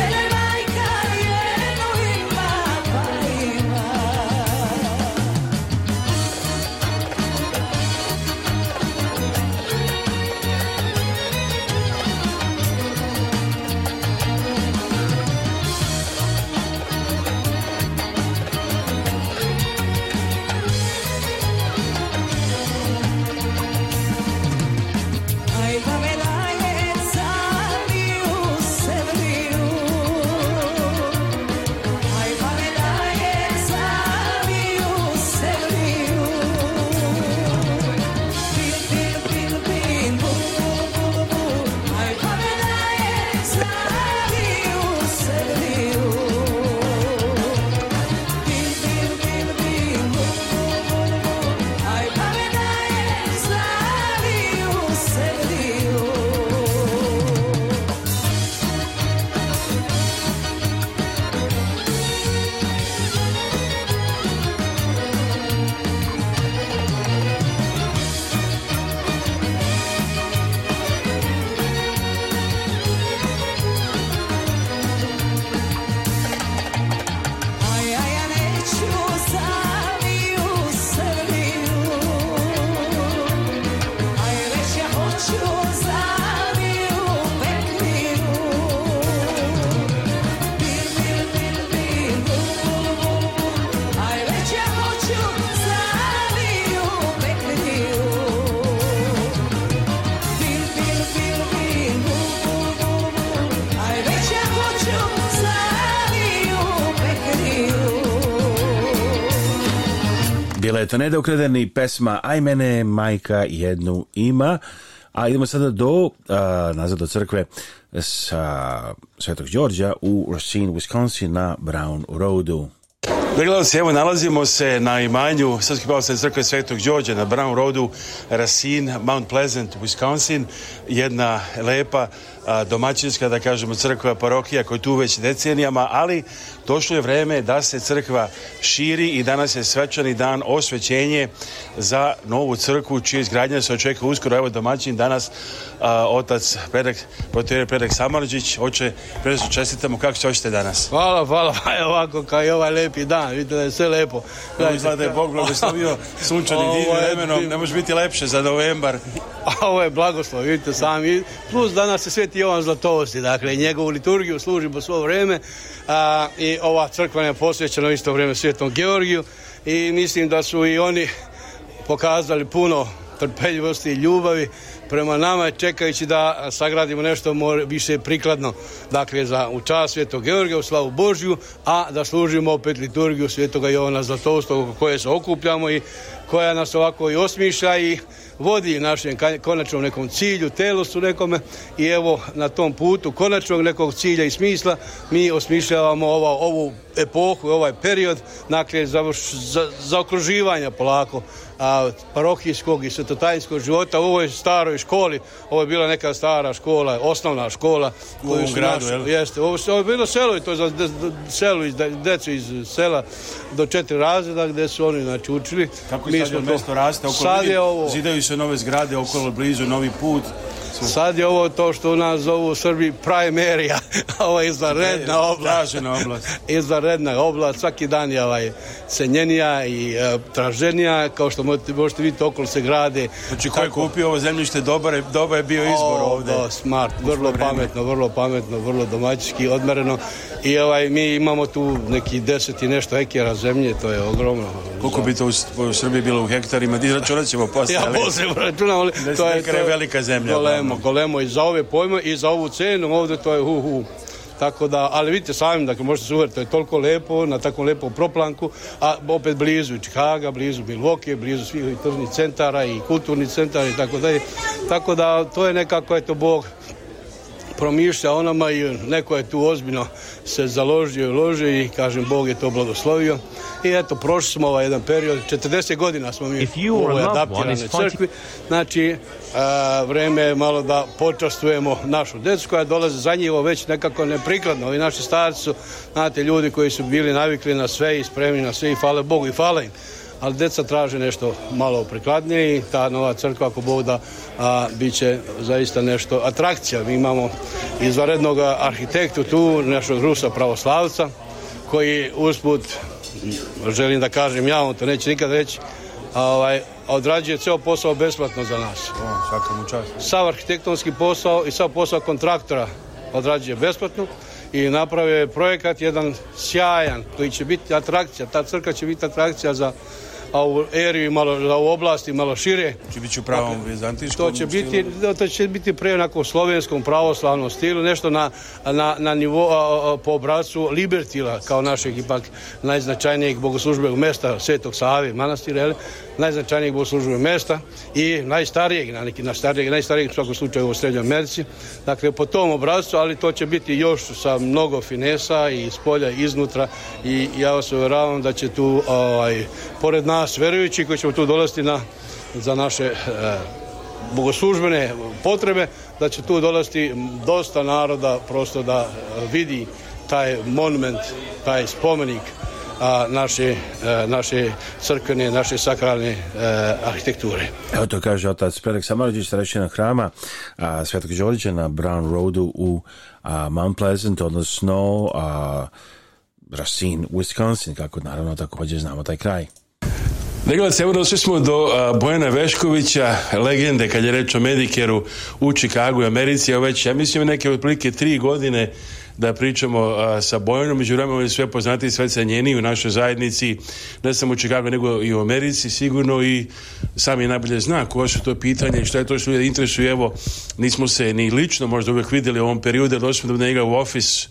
Eto, ne da ukradeni pesma Aj mene majka jednu ima, a idemo sada do, a, nazad do crkve sa Svetog Đorđa u Racine, Wisconsin na Brown Roadu. Da evo nalazimo se na imanju Srpske pravoslavne crkve Svetog Đorđa na Brown Roadu, Racine, Mount Pleasant, Wisconsin, jedna lepa domaćinska, da kažemo, crkva, parokija koja je tu već decenijama, ali došlo je vreme da se crkva širi i danas je svečani dan osvećenje za novu crkvu, čije izgradnja se očekuje uskoro. Evo domaćin danas a, otac Predak, protivjer Predak Samarđić, oče, presu čestitamo, kako se hoćete danas? Hvala, hvala, pa ovako kao i ovaj lepi dan, vidite da je sve lepo. Ovo izgleda da je Bog blagoslovio sunčani divnim vremenom, ne može biti lepše za novembar. ovo je blagoslov, vidite sami, plus danas se sveti Jovan Zlatovosti, dakle, njegovu liturgiju služimo svo vrijeme a, i ova crkva je posvećena u isto vrijeme Svjetom Georgiju i mislim da su i oni pokazali puno trpeljivosti i ljubavi prema nama čekajući da sagradimo nešto more više prikladno dakle za u čast Svetog Georgija u slavu Božju a da služimo opet liturgiju Svetoga Jovana Zlatovstvog koje se okupljamo i koja nas ovako i osmišlja i vodi našem konačnom nekom cilju, telosu nekome i evo na tom putu konačnog nekog cilja i smisla mi osmišljavamo ovo, ovu epohu, ovaj period, dakle zaokruživanja polako a, parohijskog i svetotajinskog života u ovoj staroj školi. Ovo je bila neka stara škola, osnovna škola. U ovom gradu, naš, jel? Jeste. Ovo, ovo je bilo selo i to je za de, selu iz, decu iz sela do četiri razreda gde su oni znači, učili. Kako Mi sad mesto raste? Okolo sad je ovo... Zidaju se nove zgrade okolo blizu, novi put. Sad je ovo to što nas zovu u Srbiji primerija, ovo je izvanredna e, oblast. oblast. izvanredna oblast, svaki dan je ovaj cenjenija i uh, traženija, kao što možete vidjeti okolo se grade. Znači ko je kupio ovo zemljište, dobar je, dobar je bio izbor o, ovdje. O, da, smart, vrlo pametno, vrlo pametno, vrlo domaćički, odmereno. I ovaj, mi imamo tu neki deset i nešto hektara zemlje, to je ogromno. Koliko bi to u, u Srbiji bilo u hektarima? Izračunat ćemo poslije. ja posebno računam, ali to je, da to je velika zemlja. Golemo, golemo i za ove pojme i za ovu cenu ovde to je hu hu. Tako da, ali vidite sami, dakle možete se uvjeriti, to je toliko lepo, na takvom lepom proplanku, a opet blizu i Čikaga, blizu Milwaukee, blizu svih tržnih centara i kulturnih centara i tako dalje. Tako da to je nekako, eto, Bog promišlja o nama i neko je tu ozbiljno se založio i uložio i kažem Bog je to blagoslovio i eto prošli smo ovaj jedan period 40 godina smo mi u ovoj adaptiranoj crkvi znači a, vreme je malo da počastujemo našu decu koja dolaze za njivo već nekako neprikladno ovi naši starci su znate ljudi koji su bili navikli na sve i spremni na sve i hvala Bogu i hvala im ali deca traže nešto malo prikladnije i ta nova crkva ako Bog da a, bit će zaista nešto atrakcija. Mi imamo izvanrednog arhitektu tu, našog Rusa pravoslavca koji usput želim da kažem ja, on to neće nikad reći, a, ovaj, odrađuje ceo posao besplatno za nas. O, sav arhitektonski posao i sav posao kontraktora odrađuje besplatno i napravio je projekat jedan sjajan koji će biti atrakcija, ta crkva će biti atrakcija za a u eriju malo, a u oblasti malo šire. Či znači, biće u pravom dakle, vizantijskom To će stilu. biti, da, to će biti pre onako slovenskom pravoslavnom stilu, nešto na, na, na nivo, a, po obracu Libertila, kao našeg ipak najznačajnijeg bogoslužbenog mesta Svetog Save, manastira, jel? najznačajnijeg bogoslužbenog mesta i najstarijeg, na neki na starijeg najstarijeg u svakom slučaju u Srednjoj Americi. Dakle, po tom obrascu, ali to će biti još sa mnogo finesa i spolja iznutra i ja vas uveravam da će tu ovaj, pored nas nas verujući koji ćemo tu dolaziti na, za naše e, bogoslužbene potrebe, da će tu dolaziti dosta naroda prosto da e, vidi taj monument, taj spomenik a, naše, a, e, naše crkvene, naše sakralne e, arhitekture. Evo to kaže otac Felix Samaradžić, starešina hrama a, Svetog Đorđa na Brown Roadu u a, Mount Pleasant, odnosno a, Racine, Wisconsin, kako naravno također znamo taj kraj. Dakle, evo došli smo do Bojana Veškovića, legende kad je reč o Medikeru u Čikagu i Americi, a već, ja mislim, neke otprilike tri godine da pričamo a, sa Bojanom, među vremenom je sve poznati, sve cenjeni u našoj zajednici, ne samo u Čikagu, nego i u Americi, sigurno i sami najbolje zna koja su to pitanje, šta je to što ljudi interesuje, evo, nismo se ni lično možda uvek videli u ovom periodu, došli smo do njega u office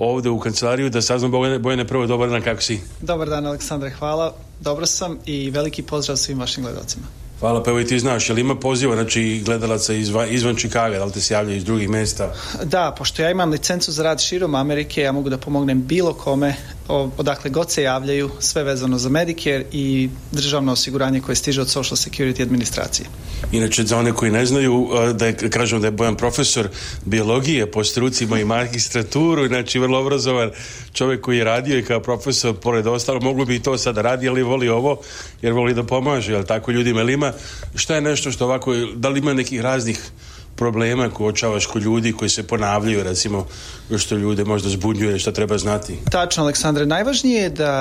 ovde u kancelariju da saznam Bojane, Bojane prvo dobar dan, kako si? Dobar dan Aleksandre, hvala, dobro sam i veliki pozdrav svim vašim gledalcima. Hvala, pa evo i ti znaš, jel ima poziva, znači, gledalaca izvan, izvan Čikaga, da li te se javljaju iz drugih mesta? Da, pošto ja imam licencu za rad širom Amerike, ja mogu da pomognem bilo kome odakle god se javljaju, sve vezano za Medicare i državno osiguranje koje stiže od Social Security administracije. Inače, za one koji ne znaju, da je, kažem da je Bojan profesor biologije po strucima i magistraturu, znači vrlo obrazovan čovjek koji je radio i kao profesor, pored ostalo, moglo bi i to sada radi, ali voli ovo, jer voli da pomaže, jel tako ljudima, ili ima, šta je nešto što ovako, da li ima nekih raznih problema koje očavaš kod ljudi koji se ponavljaju, recimo, što ljude možda zbunjuje, šta treba znati? Tačno, Aleksandre, najvažnije je da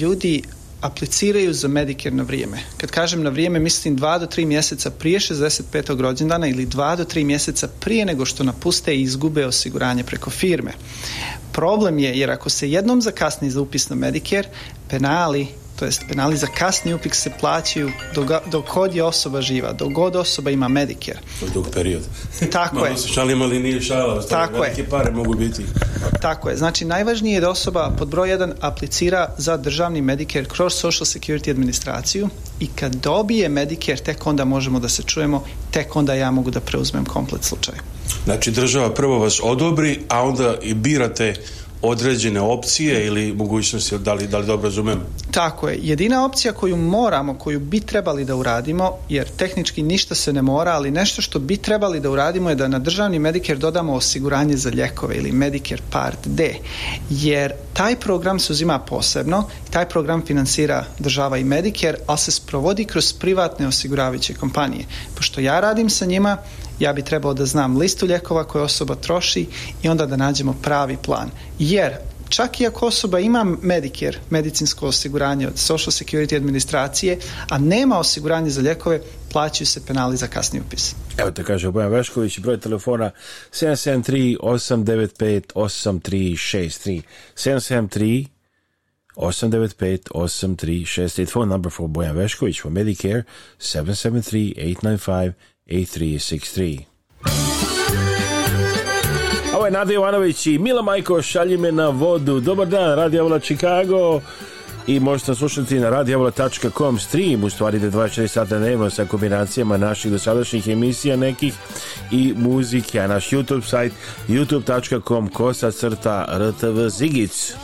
ljudi apliciraju za Medicare na vrijeme. Kad kažem na vrijeme, mislim 2 do 3 mjeseca prije 65. rođendana ili 2 do 3 mjeseca prije nego što napuste i izgube osiguranje preko firme. Problem je jer ako se jednom zakasni za upis na Medicare, penali to jest penali za kasni upik se plaćaju dok god je osoba živa, dok god osoba ima Medicare. To je dug period. Tako Malo je. se šalim, ali nije šala. Tako je. pare mogu biti. Tako je. Znači, najvažnije je da osoba pod broj 1 aplicira za državni Medicare kroz Social Security administraciju i kad dobije Medicare, tek onda možemo da se čujemo, tek onda ja mogu da preuzmem komplet slučaj. Znači, država prvo vas odobri, a onda i birate određene opcije ili mogućnosti, da li, da li dobro razumem? Tako je. Jedina opcija koju moramo, koju bi trebali da uradimo, jer tehnički ništa se ne mora, ali nešto što bi trebali da uradimo je da na državni Medicare dodamo osiguranje za ljekove ili Medicare Part D, jer taj program se uzima posebno, taj program finansira država i Medicare, ali se sprovodi kroz privatne osiguravajuće kompanije. Pošto ja radim sa njima, ja bi trebao da znam listu lijekova koje osoba troši i onda da nađemo pravi plan. Jer čak i ako osoba ima Medicare, medicinsko osiguranje od Social Security administracije, a nema osiguranje za ljekove, plaćaju se penali za kasni upis. Evo te kaže Bojan Vešković, broj telefona 773-895-8363. 773 895-8363. Phone number for Bojan Vešković for Medicare 773-895-8363. A363. Ovo je Nada Jovanović i Mila Majko šalji me na vodu. Dobar dan, Radio Avola Chicago i možete slušati na radioavola.com stream, u stvari da 24 sata dnevno sa kombinacijama naših dosadašnjih emisija nekih i muzike, a naš YouTube sajt youtube.com kosa crta rtv zigic.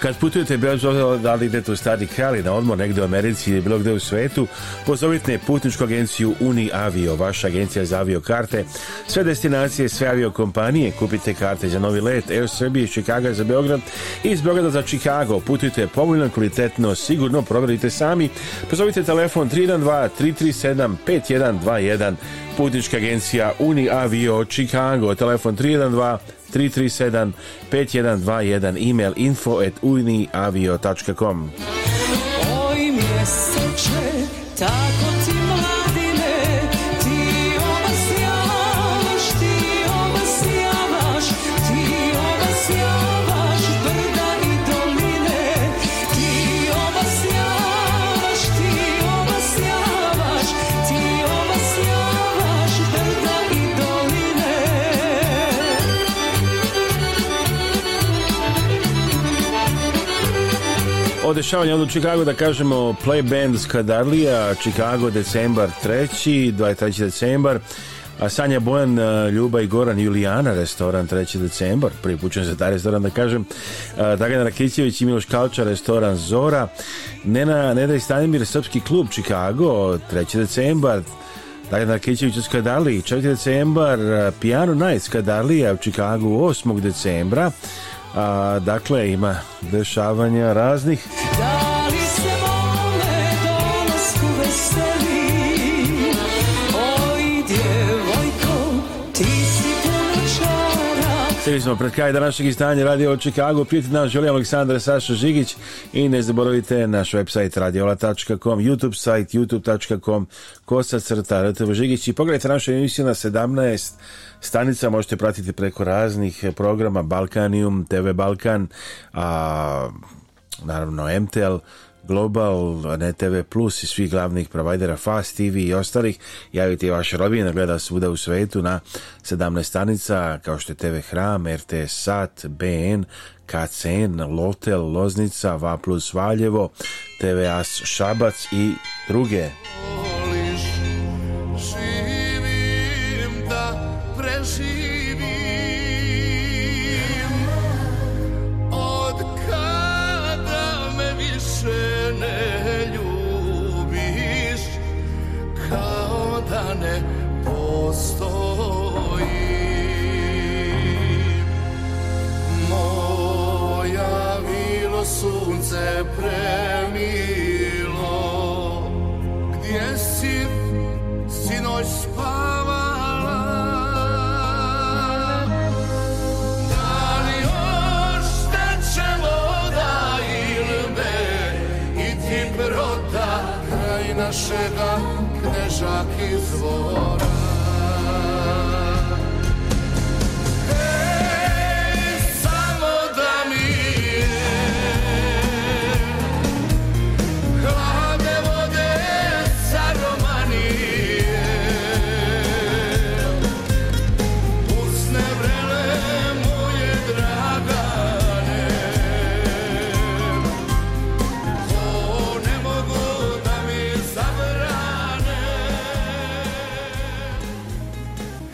Kad putujete bez obzira da li idete u stari krali na odmor negde u Americi ili bilo gde u svetu, pozovite putničku agenciju Uni Avio, vaša agencija za avio karte. Sve destinacije, sve avio kompanije, kupite karte za novi let, Air Srbije iz za Beograd i iz Beograda za Chicago. Putujte povoljno, kvalitetno, sigurno, proverite sami. Pozovite telefon 312 337 5121 putnička agencija Uniavio Chicago, telefon 312 337 5121, email info@uniavio.com o dešavanju u Chicago da kažemo Play Band Skadarlija, Chicago, decembar 3. 23. decembar. A Sanja Bojan, Ljuba i Goran Julijana, restoran 3. decembar, prvi put za taj restoran da kažem, Dragan Rakićević i Miloš Kalča, restoran Zora, Nena, Neda i Stanimir, Srpski klub Chicago, 3. decembar, Dragan Rakićević u Skadarliji, 4. decembar, Piano Night Skadarlija u Chicago 8. decembra, A, dakle, ima dešavanja raznih... Stigli smo pred kraj današnjeg izdanja Radio Chicago. Pijeti nas želi Aleksandra Saša Žigić i ne zaboravite naš website radiola.com, YouTube sajt youtube.com, kosa crta RTV Žigić i pogledajte našu emisiju na 17 stanica možete pratiti preko raznih programa Balkanium, TV Balkan, a, naravno MTL, Global, ne TV Plus i svih glavnih provajdera Fast TV i ostalih. Javite vaše robine, gleda svuda u svetu na 17 stanica kao što je TV Hram, RTS Sat, BN, KCN, Lotel, Loznica, Va Plus Valjevo, TV As Šabac i druge. Voliš, živim da preživim premilo Gdje si spavala Da li ošteće ilbe I ti broda Kraj našega knežak izvora